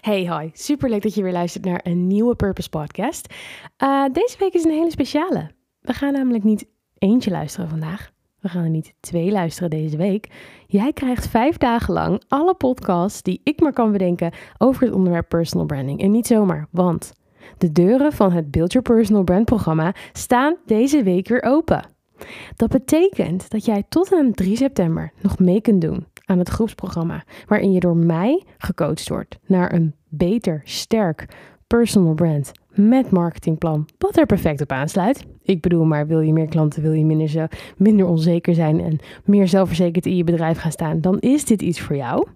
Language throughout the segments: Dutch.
Hey, hoi. Super leuk dat je weer luistert naar een nieuwe Purpose Podcast. Uh, deze week is een hele speciale. We gaan namelijk niet eentje luisteren vandaag. We gaan er niet twee luisteren deze week. Jij krijgt vijf dagen lang alle podcasts die ik maar kan bedenken over het onderwerp personal branding. En niet zomaar, want de deuren van het Build Your Personal Brand programma staan deze week weer open. Dat betekent dat jij tot aan 3 september nog mee kunt doen aan het groepsprogramma, waarin je door mij gecoacht wordt naar een beter, sterk personal brand met marketingplan, wat er perfect op aansluit. Ik bedoel maar, wil je meer klanten, wil je minder, zo, minder onzeker zijn en meer zelfverzekerd in je bedrijf gaan staan, dan is dit iets voor jou.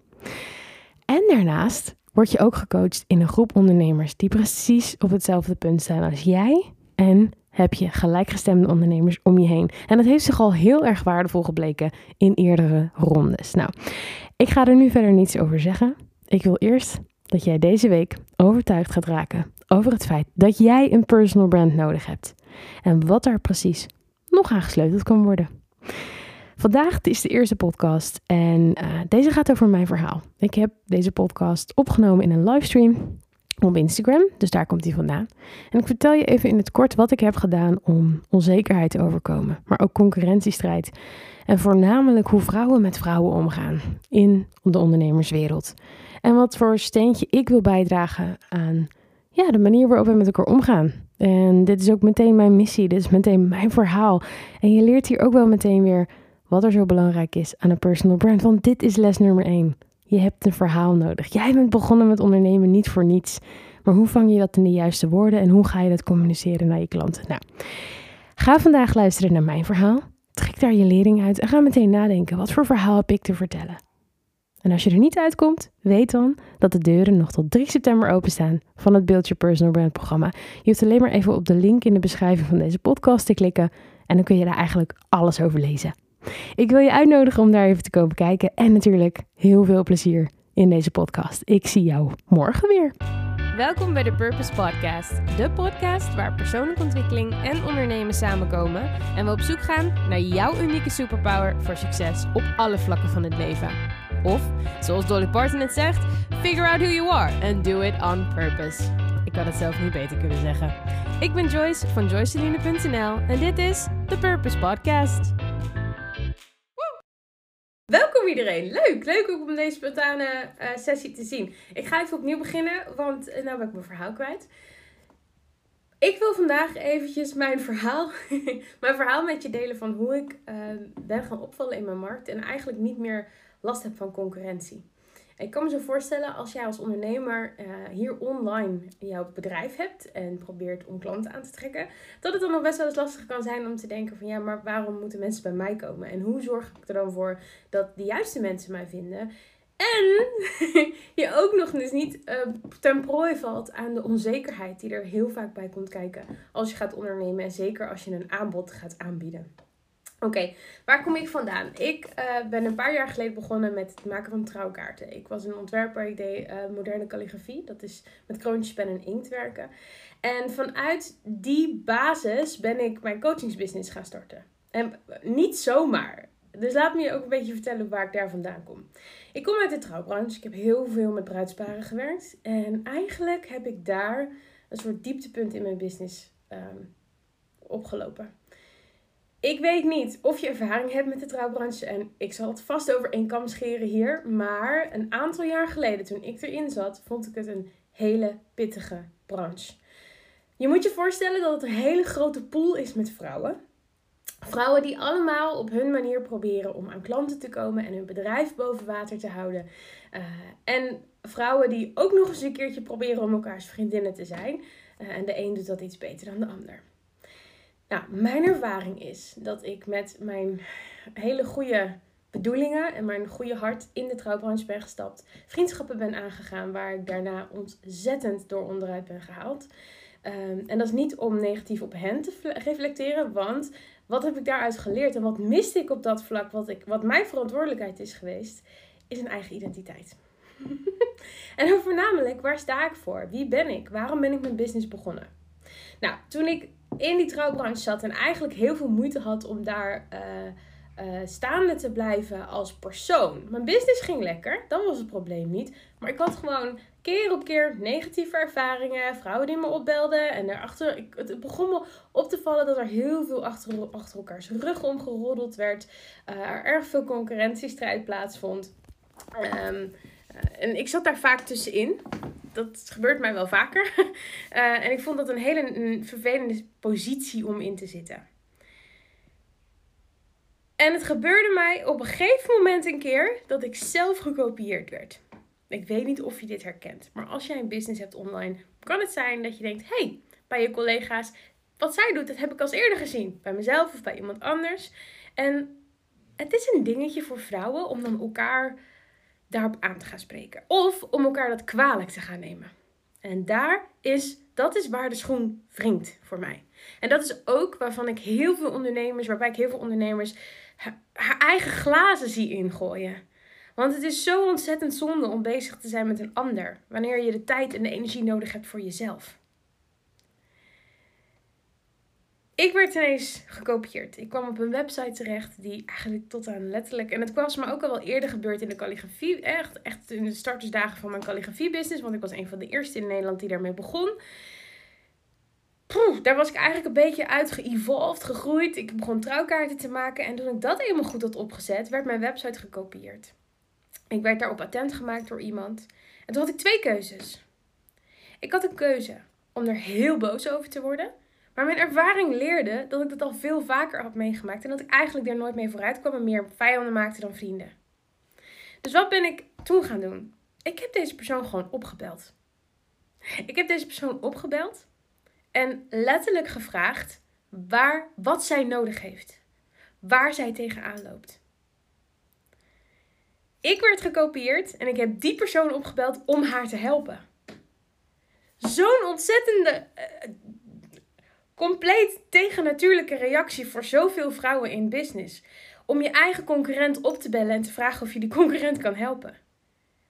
En daarnaast word je ook gecoacht in een groep ondernemers die precies op hetzelfde punt staan als jij en heb je gelijkgestemde ondernemers om je heen. En dat heeft zich al heel erg waardevol gebleken in eerdere rondes. Nou, ik ga er nu verder niets over zeggen. Ik wil eerst dat jij deze week overtuigd gaat raken over het feit dat jij een personal brand nodig hebt. En wat daar precies nog aan gesleuteld kan worden. Vandaag is de eerste podcast en uh, deze gaat over mijn verhaal. Ik heb deze podcast opgenomen in een livestream op Instagram. Dus daar komt hij vandaan. En ik vertel je even in het kort wat ik heb gedaan om onzekerheid te overkomen, maar ook concurrentiestrijd. En voornamelijk hoe vrouwen met vrouwen omgaan in de ondernemerswereld. En wat voor steentje ik wil bijdragen aan ja, de manier waarop we met elkaar omgaan. En dit is ook meteen mijn missie, dit is meteen mijn verhaal. En je leert hier ook wel meteen weer wat er zo belangrijk is aan een personal brand. Want dit is les nummer 1. Je hebt een verhaal nodig. Jij bent begonnen met ondernemen niet voor niets. Maar hoe vang je dat in de juiste woorden en hoe ga je dat communiceren naar je klanten? Nou, ga vandaag luisteren naar mijn verhaal. Trek daar je lering uit en ga meteen nadenken: wat voor verhaal heb ik te vertellen? En als je er niet uitkomt, weet dan dat de deuren nog tot 3 september openstaan van het Build Your Personal Brand programma. Je hoeft alleen maar even op de link in de beschrijving van deze podcast te klikken en dan kun je daar eigenlijk alles over lezen. Ik wil je uitnodigen om daar even te komen kijken. En natuurlijk heel veel plezier in deze podcast. Ik zie jou morgen weer. Welkom bij de Purpose Podcast. De podcast waar persoonlijke ontwikkeling en ondernemen samenkomen. En we op zoek gaan naar jouw unieke superpower voor succes op alle vlakken van het leven. Of, zoals Dolly Parton het zegt, figure out who you are and do it on purpose. Ik had het zelf niet beter kunnen zeggen. Ik ben Joyce van joyceline.nl en dit is de Purpose Podcast. Iedereen. Leuk, leuk ook om deze spontane uh, sessie te zien. Ik ga even opnieuw beginnen, want uh, nou ben ik mijn verhaal kwijt. Ik wil vandaag eventjes mijn verhaal, mijn verhaal met je delen van hoe ik uh, ben gaan opvallen in mijn markt en eigenlijk niet meer last heb van concurrentie. Ik kan me zo voorstellen als jij als ondernemer uh, hier online jouw bedrijf hebt en probeert om klanten aan te trekken, dat het dan nog best wel eens lastig kan zijn om te denken van ja, maar waarom moeten mensen bij mij komen? En hoe zorg ik er dan voor dat de juiste mensen mij vinden? En je ook nog eens niet uh, ten prooi valt aan de onzekerheid die er heel vaak bij komt kijken als je gaat ondernemen en zeker als je een aanbod gaat aanbieden. Oké, waar kom ik vandaan? Ik uh, ben een paar jaar geleden begonnen met het maken van trouwkaarten. Ik was een ontwerper, ik deed uh, moderne calligrafie. Dat is met kroontjes, pen en inkt werken. En vanuit die basis ben ik mijn coachingsbusiness gaan starten. En niet zomaar. Dus laat me je ook een beetje vertellen waar ik daar vandaan kom. Ik kom uit de trouwbranche. Ik heb heel veel met bruidsparen gewerkt. En eigenlijk heb ik daar een soort dieptepunt in mijn business um, opgelopen. Ik weet niet of je ervaring hebt met de trouwbranche en ik zal het vast over één kam scheren hier. Maar een aantal jaar geleden, toen ik erin zat, vond ik het een hele pittige branche. Je moet je voorstellen dat het een hele grote pool is met vrouwen. Vrouwen die allemaal op hun manier proberen om aan klanten te komen en hun bedrijf boven water te houden. Uh, en vrouwen die ook nog eens een keertje proberen om elkaars vriendinnen te zijn. Uh, en de een doet dat iets beter dan de ander. Nou, mijn ervaring is dat ik met mijn hele goede bedoelingen en mijn goede hart in de trouwbranche ben gestapt. Vriendschappen ben aangegaan waar ik daarna ontzettend door onderuit ben gehaald. Um, en dat is niet om negatief op hen te reflecteren, want wat heb ik daaruit geleerd en wat miste ik op dat vlak, wat, ik, wat mijn verantwoordelijkheid is geweest, is een eigen identiteit. en dan voornamelijk, waar sta ik voor? Wie ben ik? Waarom ben ik mijn business begonnen? Nou, toen ik in die trouwbranche zat en eigenlijk heel veel moeite had om daar uh, uh, staande te blijven als persoon. Mijn business ging lekker, dat was het probleem niet. Maar ik had gewoon keer op keer negatieve ervaringen. Vrouwen die me opbelden. En daarachter, ik, het begon me op te vallen dat er heel veel achter, achter elkaars rug omgeroddeld werd. Uh, er erg veel concurrentiestrijd plaatsvond. Um, en ik zat daar vaak tussenin. Dat gebeurt mij wel vaker. Uh, en ik vond dat een hele vervelende positie om in te zitten. En het gebeurde mij op een gegeven moment een keer dat ik zelf gekopieerd werd. Ik weet niet of je dit herkent, maar als jij een business hebt online, kan het zijn dat je denkt: hey, bij je collega's, wat zij doet, dat heb ik al eerder gezien. Bij mezelf of bij iemand anders. En het is een dingetje voor vrouwen om dan elkaar daarop aan te gaan spreken. Of om elkaar dat kwalijk te gaan nemen. En daar is, dat is waar de schoen wringt voor mij. En dat is ook waarvan ik heel veel ondernemers, waarbij ik heel veel ondernemers haar, eigen glazen zie ingooien. Want het is zo ontzettend zonde om bezig te zijn met een ander, wanneer je de tijd en de energie nodig hebt voor jezelf. Ik werd ineens gekopieerd. Ik kwam op een website terecht die eigenlijk tot aan letterlijk. En het was me ook al wel eerder gebeurd in de calligrafie. Echt, echt in de startersdagen van mijn calligrafie-business. Want ik was een van de eerste in Nederland die daarmee begon. Daar was ik eigenlijk een beetje uit geëvolved, gegroeid. Ik begon trouwkaarten te maken. En toen ik dat eenmaal goed had opgezet, werd mijn website gekopieerd. Ik werd daarop attent gemaakt door iemand. En toen had ik twee keuzes. Ik had een keuze om er heel boos over te worden. Maar mijn ervaring leerde dat ik dat al veel vaker had meegemaakt. En dat ik eigenlijk er nooit mee vooruit kwam en meer vijanden maakte dan vrienden. Dus wat ben ik toen gaan doen? Ik heb deze persoon gewoon opgebeld. Ik heb deze persoon opgebeld en letterlijk gevraagd waar, wat zij nodig heeft. Waar zij tegenaan loopt. Ik werd gekopieerd en ik heb die persoon opgebeld om haar te helpen. Zo'n ontzettende, uh, compleet tegennatuurlijke reactie voor zoveel vrouwen in business. Om je eigen concurrent op te bellen en te vragen of je die concurrent kan helpen.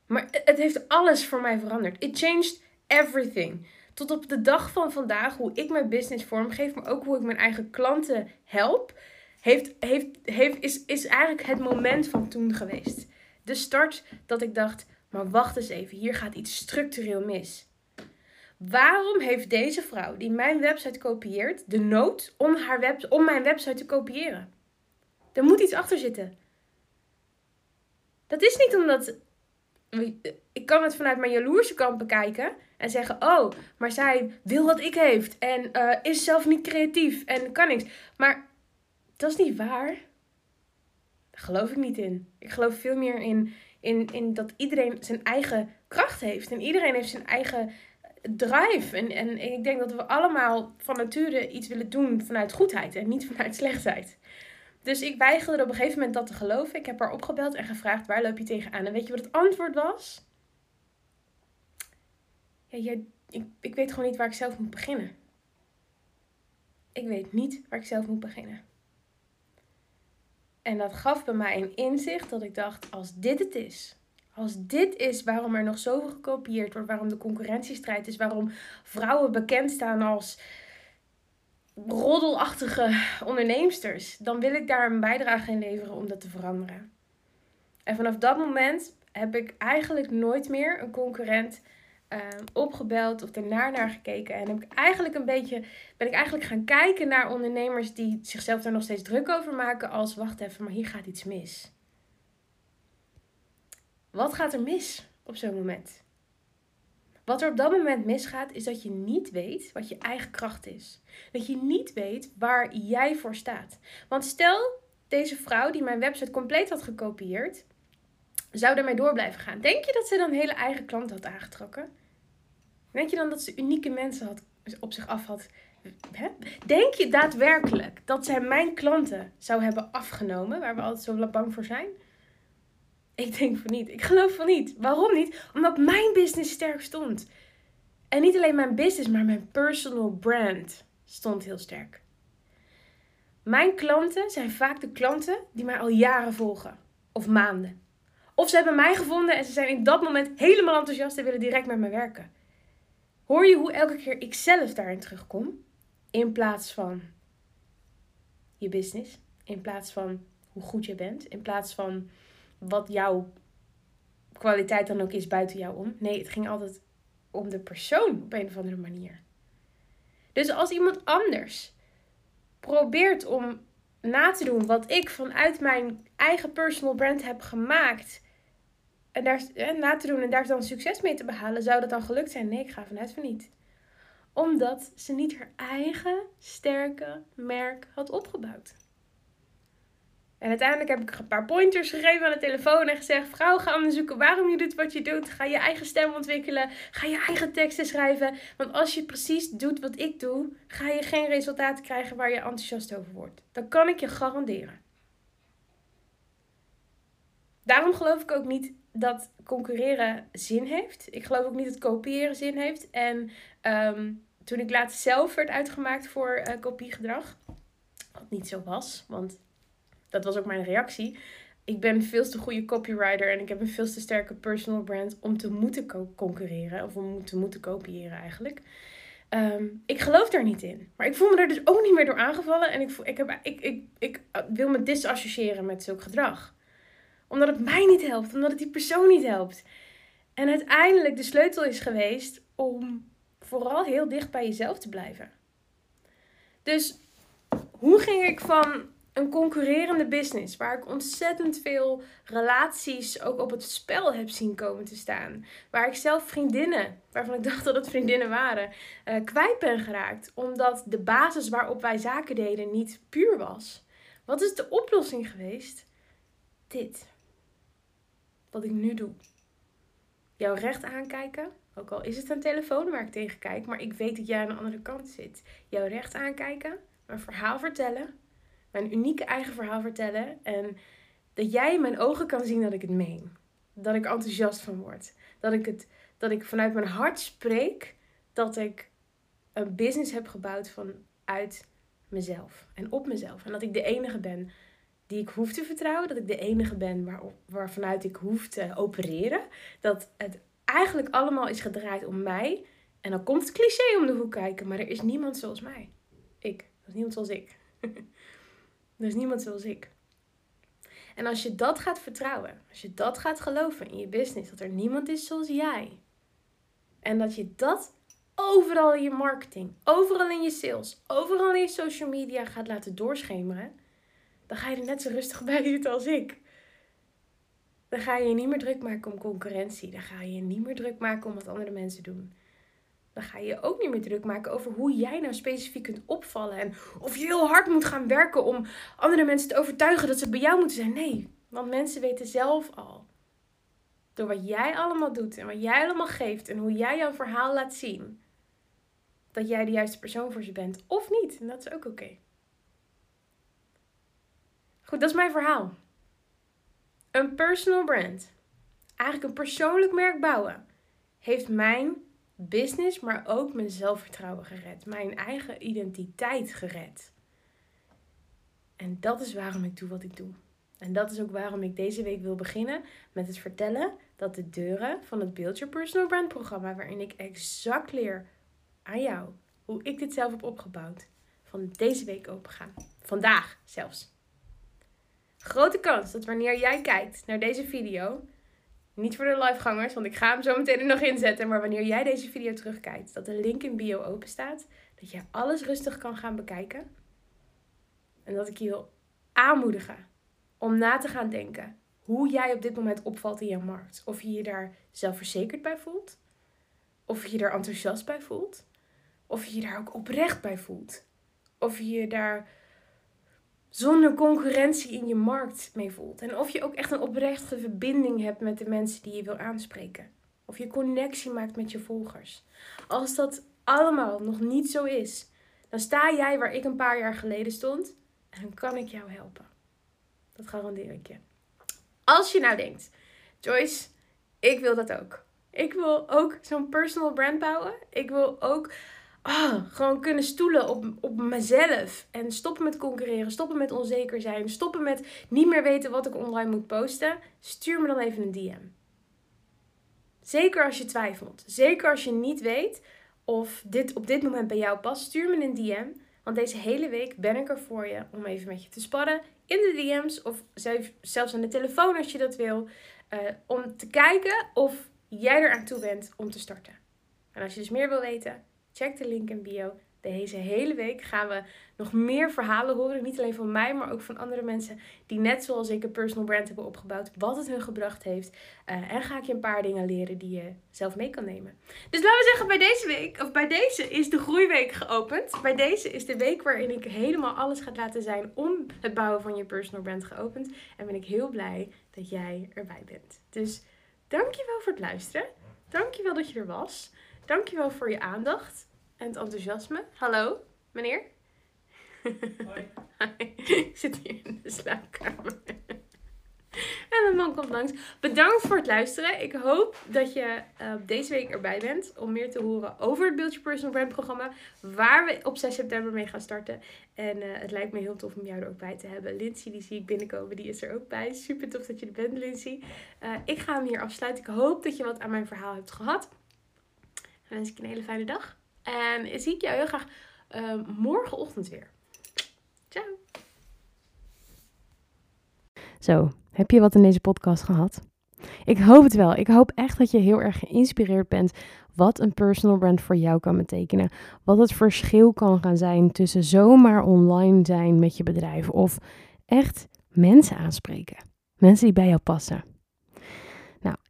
Maar het heeft alles voor mij veranderd. It changed everything. Tot op de dag van vandaag, hoe ik mijn business vormgeef, maar ook hoe ik mijn eigen klanten help, heeft, heeft, heeft, is, is eigenlijk het moment van toen geweest. De start dat ik dacht, maar wacht eens even, hier gaat iets structureel mis. Waarom heeft deze vrouw die mijn website kopieert de nood om, haar web, om mijn website te kopiëren? Er moet iets achter zitten. Dat is niet omdat. Ik kan het vanuit mijn jaloerse kant bekijken en zeggen: Oh, maar zij wil wat ik heeft en uh, is zelf niet creatief en kan niks. Maar dat is niet waar. Daar geloof ik niet in. Ik geloof veel meer in, in, in dat iedereen zijn eigen kracht heeft en iedereen heeft zijn eigen drive. En, en ik denk dat we allemaal van nature iets willen doen vanuit goedheid en niet vanuit slechtheid. Dus ik weigerde op een gegeven moment dat te geloven. Ik heb haar opgebeld en gevraagd: waar loop je tegenaan? En weet je wat het antwoord was? Ja, jij, ik, ik weet gewoon niet waar ik zelf moet beginnen. Ik weet niet waar ik zelf moet beginnen. En dat gaf bij mij een inzicht dat ik dacht: als dit het is, als dit is waarom er nog zoveel gekopieerd wordt, waarom de concurrentiestrijd is, waarom vrouwen bekend staan als roddelachtige onderneemsters, dan wil ik daar een bijdrage in leveren om dat te veranderen. En vanaf dat moment heb ik eigenlijk nooit meer een concurrent uh, opgebeld of ernaar naar gekeken. En heb ik eigenlijk een beetje, ben ik eigenlijk gaan kijken naar ondernemers die zichzelf daar nog steeds druk over maken als wacht even, maar hier gaat iets mis. Wat gaat er mis op zo'n moment? Wat er op dat moment misgaat, is dat je niet weet wat je eigen kracht is. Dat je niet weet waar jij voor staat. Want stel, deze vrouw die mijn website compleet had gekopieerd, zou daarmee door blijven gaan. Denk je dat ze dan hele eigen klanten had aangetrokken? Denk je dan dat ze unieke mensen had, op zich af had? Denk je daadwerkelijk dat zij mijn klanten zou hebben afgenomen, waar we altijd zo bang voor zijn? Ik denk van niet. Ik geloof van niet. Waarom niet? Omdat mijn business sterk stond. En niet alleen mijn business, maar mijn personal brand stond heel sterk. Mijn klanten zijn vaak de klanten die mij al jaren volgen. Of maanden. Of ze hebben mij gevonden en ze zijn in dat moment helemaal enthousiast en willen direct met me werken. Hoor je hoe elke keer ik zelf daarin terugkom? In plaats van je business. In plaats van hoe goed je bent. In plaats van wat jouw kwaliteit dan ook is buiten jou om. Nee, het ging altijd om de persoon op een of andere manier. Dus als iemand anders probeert om na te doen wat ik vanuit mijn eigen personal brand heb gemaakt. En daar na te doen en daar dan succes mee te behalen, zou dat dan gelukt zijn? Nee, ik ga vanuit van niet. Omdat ze niet haar eigen sterke merk had opgebouwd. En uiteindelijk heb ik een paar pointers gegeven aan de telefoon en gezegd: Vrouw, ga onderzoeken waarom je doet wat je doet. Ga je eigen stem ontwikkelen. Ga je eigen teksten schrijven. Want als je precies doet wat ik doe, ga je geen resultaten krijgen waar je enthousiast over wordt. Dat kan ik je garanderen. Daarom geloof ik ook niet dat concurreren zin heeft. Ik geloof ook niet dat kopiëren zin heeft. En ehm, toen ik laatst zelf werd uitgemaakt voor uh, kopiegedrag, wat niet zo was, want dat was ook mijn reactie. Ik ben veel te goede copywriter en ik heb een veel te sterke personal brand om te moeten concurreren. Of om te moeten kopiëren eigenlijk. Ehm, ik geloof daar niet in. Maar ik voel me er dus ook niet meer door aangevallen. En ik, voel, ik, heb, ik, ik, ik wil me disassociëren met zulk gedrag. Omdat het mij niet helpt. Omdat het die persoon niet helpt. En uiteindelijk de sleutel is geweest om vooral heel dicht bij jezelf te blijven. Dus hoe ging ik van een concurrerende business waar ik ontzettend veel relaties ook op het spel heb zien komen te staan. Waar ik zelf vriendinnen, waarvan ik dacht dat het vriendinnen waren, uh, kwijt ben geraakt. Omdat de basis waarop wij zaken deden niet puur was. Wat is de oplossing geweest? Dit. Wat ik nu doe. Jouw recht aankijken. Ook al is het een telefoon waar ik tegen kijk, maar ik weet dat jij aan de andere kant zit. Jouw recht aankijken, een verhaal vertellen mijn unieke eigen verhaal vertellen. En dat jij in mijn ogen kan zien dat ik het meen. Dat ik enthousiast van word. Dat ik, het, dat ik vanuit mijn hart spreek dat ik een business heb gebouwd vanuit mezelf en op mezelf. En dat ik de enige ben die ik hoef te vertrouwen. Dat ik de enige ben waar, waarvanuit ik hoef te opereren. Dat het eigenlijk allemaal is gedraaid om mij. En dan komt het cliché om de hoek kijken, maar er is niemand zoals mij. Ik. Er is niemand zoals ik. Er is niemand zoals ik. En als je dat gaat vertrouwen, als je dat gaat geloven in je business, dat er niemand is zoals jij. En dat je dat overal in je marketing, overal in je sales, overal in je social media gaat laten doorschemeren, dan ga je er net zo rustig bij zitten als ik. Dan ga je je niet meer druk maken om concurrentie. Dan ga je je niet meer druk maken om wat andere mensen doen dan ga je je ook niet meer druk maken over hoe jij nou specifiek kunt opvallen. En of je heel hard moet gaan werken om andere mensen te overtuigen dat ze bij jou moeten zijn. Nee, want mensen weten zelf al. Door wat jij allemaal doet en wat jij allemaal geeft en hoe jij jouw verhaal laat zien. Dat jij de juiste persoon voor ze bent. Of niet. En dat is ook oké. Goed, dat is mijn verhaal. Een personal brand. Eigenlijk een persoonlijk merk bouwen. Heeft mijn business, maar ook mijn zelfvertrouwen gered. Mijn eigen identiteit gered. En dat is waarom ik doe wat ik doe. En dat is ook waarom ik deze week wil beginnen met het vertellen dat de deuren van het Build Your Personal Brand programma, waarin ik exact leer aan jou hoe ik dit zelf heb opgebouwd, van deze week open gaan. Vandaag zelfs. Grote kans dat wanneer jij kijkt naar deze video, niet voor de livegangers, want ik ga hem zo meteen er nog inzetten. Maar wanneer jij deze video terugkijkt, dat de link in bio open staat. Dat je alles rustig kan gaan bekijken. En dat ik je wil aanmoedigen om na te gaan denken hoe jij op dit moment opvalt in jouw markt. Of je je daar zelfverzekerd bij voelt. Of je je daar enthousiast bij voelt. Of je je daar ook oprecht bij voelt. Of je je daar zonder concurrentie in je markt mee voelt. En of je ook echt een oprechte verbinding hebt met de mensen die je wil aanspreken. Of je connectie maakt met je volgers. Als dat allemaal nog niet zo is, dan sta jij waar ik een paar jaar geleden stond en dan kan ik jou helpen. Dat garandeer ik je. Als je nou denkt, Joyce, ik wil dat ook. Ik wil ook zo'n personal brand bouwen. Ik wil ook oh, gewoon kunnen stoelen op, op mezelf. En stoppen met concurreren, stoppen met onzeker zijn, stoppen met niet meer weten wat ik online moet posten. Stuur me dan even een DM. Zeker als je twijfelt. Zeker als je niet weet of dit op dit moment bij jou past. Stuur me een DM. Want deze hele week ben ik er voor je om even met je te sparren in de DM's of zelfs aan de telefoon als je dat wil. Uh, om te kijken of jij er aan toe bent om te starten. En als je dus meer wil weten, check de link in bio. Deze hele week gaan we nog meer verhalen horen. Niet alleen van mij, maar ook van andere mensen die net zoals ik een personal brand hebben opgebouwd. Wat het hun gebracht heeft. Uh, en ga ik je een paar dingen leren die je zelf mee kan nemen. Dus laten we zeggen, bij deze week, of bij deze is de groeiweek geopend. Bij deze is de week waarin ik helemaal alles ga laten zijn om het bouwen van je personal brand geopend. En ben ik heel blij dat jij erbij bent. Dus dankjewel voor het luisteren. Dankjewel dat je er was. Dankjewel voor je aandacht en het enthousiasme. Hallo, meneer? Hoi. Ik zit hier in de slaapkamer. En mijn man komt langs. Bedankt voor het luisteren. Ik hoop dat je uh, deze week erbij bent om meer te horen over het Build Your Personal Brand programma. Waar we op 6 september mee gaan starten. En uh, het lijkt me heel tof om jou er ook bij te hebben. Lindsay, die zie ik binnenkomen, die is er ook bij. Super tof dat je er bent, Lindsay. Uh, ik ga hem hier afsluiten. Ik hoop dat je wat aan mijn verhaal hebt gehad. En wens ik een hele fijne dag. En zie ik jou heel graag uh, morgenochtend weer. Ciao. Zo, heb je wat in deze podcast gehad? Ik hoop het wel. Ik hoop echt dat je heel erg geïnspireerd bent wat een personal brand voor jou kan betekenen. Wat het verschil kan gaan zijn tussen zomaar online zijn met je bedrijf of echt mensen aanspreken. Mensen die bij jou passen.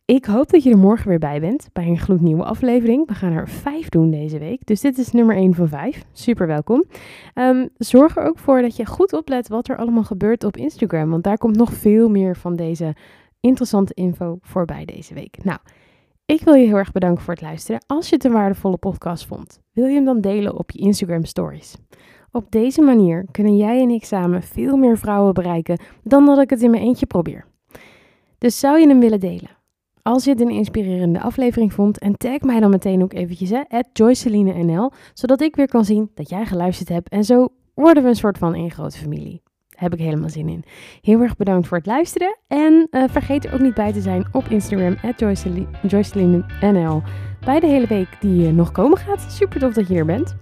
Ik hoop dat je er morgen weer bij bent bij een gloednieuwe aflevering. We gaan er vijf doen deze week. Dus dit is nummer 1 van vijf. Super welkom. Um, zorg er ook voor dat je goed oplet wat er allemaal gebeurt op Instagram. Want daar komt nog veel meer van deze interessante info voorbij deze week. Nou, ik wil je heel erg bedanken voor het luisteren. Als je het een waardevolle podcast vond, wil je hem dan delen op je Instagram stories. Op deze manier kunnen jij en ik samen veel meer vrouwen bereiken dan dat ik het in mijn eentje probeer. Dus zou je hem willen delen? Als je het een inspirerende aflevering vond, en tag mij dan meteen ook eventjes, hè, NL, zodat ik weer kan zien dat jij geluisterd hebt. En zo worden we een soort van één grote familie. Heb ik helemaal zin in. Heel erg bedankt voor het luisteren. En uh, vergeet er ook niet bij te zijn op Instagram, NL. Bij de hele week die nog komen gaat. Super tof dat je hier bent.